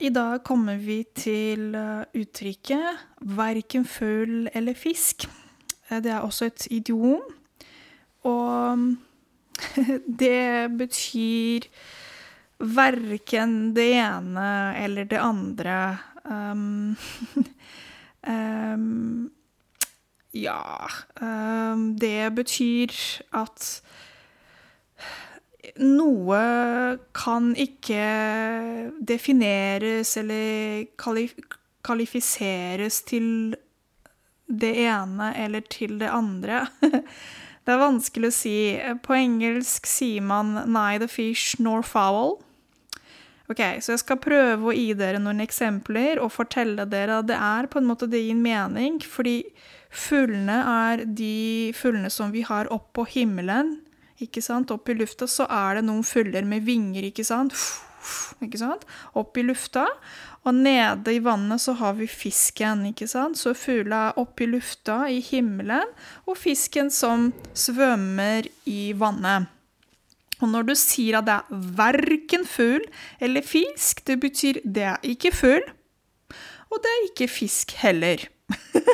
I dag kommer vi til eh, uttrykket 'verken fugl eller fisk'. Eh, Det er også et idiom. Og det betyr verken det ene eller det andre. Um, um, ja um, Det betyr at noe kan ikke defineres eller kalif kvalifiseres til det ene eller til det andre. Det er vanskelig å si. På engelsk sier man 'neither fish nor fowl'. Ok, Så jeg skal prøve å gi dere noen eksempler og fortelle dere at det er på en måte det gir mening, fordi fuglene er de fuglene som vi har oppå himmelen. Ikke sant? Opp i lufta så er det noen fugler med vinger, ikke sant? Ikke sant? Opp i lufta. Og nede i vannet så har vi fisken, ikke sant? Så fugla er oppe i lufta, i himmelen, og fisken som svømmer i vannet. Og når du sier at det er verken fugl eller fisk, det betyr det er ikke fugl, og det er ikke fisk heller.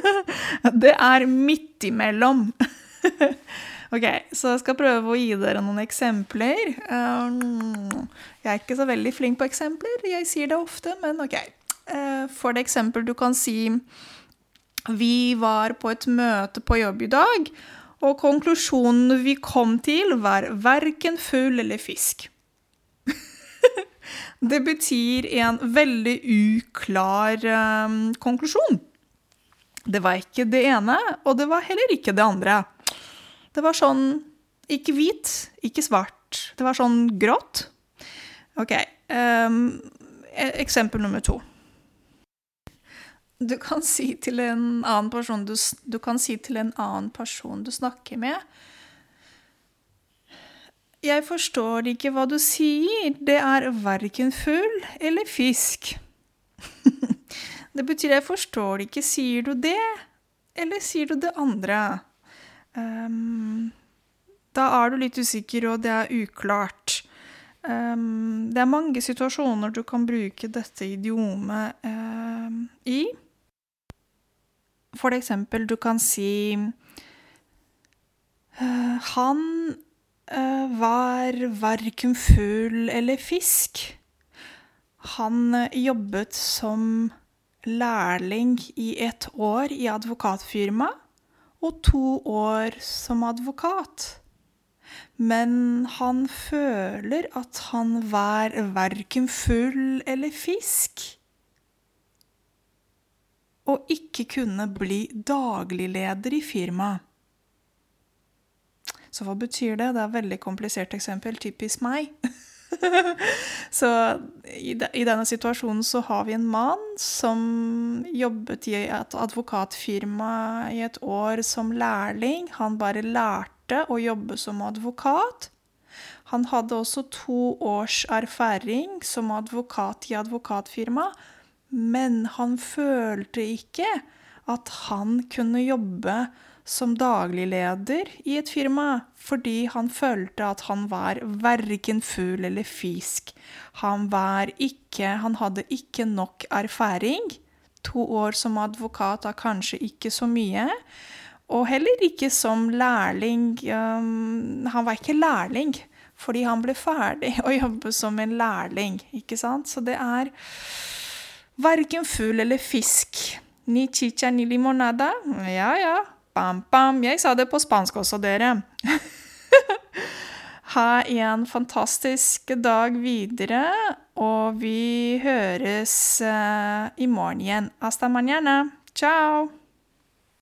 det er midt imellom. ok, så jeg skal prøve å gi dere noen eksempler. Um, jeg er ikke så veldig flink på eksempler, jeg sier det ofte, men ok. Uh, for det eksempel, du kan si Vi var på et møte på jobb i dag, og konklusjonen vi kom til, var verken fugl eller fisk. det betyr en veldig uklar um, konklusjon. Det var ikke det ene, og det var heller ikke det andre. Det var sånn ikke hvit, ikke svart. Det var sånn grått. OK. Um, eksempel nummer to. Du kan si til en annen person du, du kan si til en annen person du snakker med Jeg forstår ikke hva du sier. Det er verken fugl eller fisk. det betyr jeg forstår ikke. Sier du det, eller sier du det andre? Um, da er du litt usikker, og det er uklart. Um, det er mange situasjoner du kan bruke dette idiomet um, i. For eksempel, du kan si uh, Han uh, var verken fugl eller fisk. Han uh, jobbet som lærling i et år i advokatfirma og to år som advokat. Men han føler at han var verken fugl eller fisk og ikke kunne bli dagligleder i firmaet. Så hva betyr det? Det er et veldig komplisert eksempel. Typisk meg. så i, de, i, denne situasjonen så har vi en mann som jobbet i et advokatfirma i et år som lærling. Han bare lærte å jobbe som advokat. Han hadde også to års erfaring som advokat i advokatfirma, men han følte ikke at han kunne jobbe som dagligleder i et firma, fordi han følte at han var verken fugl eller fisk. Han var ikke Han hadde ikke nok erfaring. To år som advokat er kanskje ikke så mye. Og heller ikke som lærling. Um, han var ikke lærling, fordi han ble ferdig å jobbe som en lærling, ikke sant? Så det er Verken fugl eller fisk. Ni chicha ni limonada. Ja, ja. Bam, bam. Jeg sa det på spansk også, dere. ha en fantastisk dag videre, og vi høres uh, i morgen igjen. Hasta mañana. Ciao!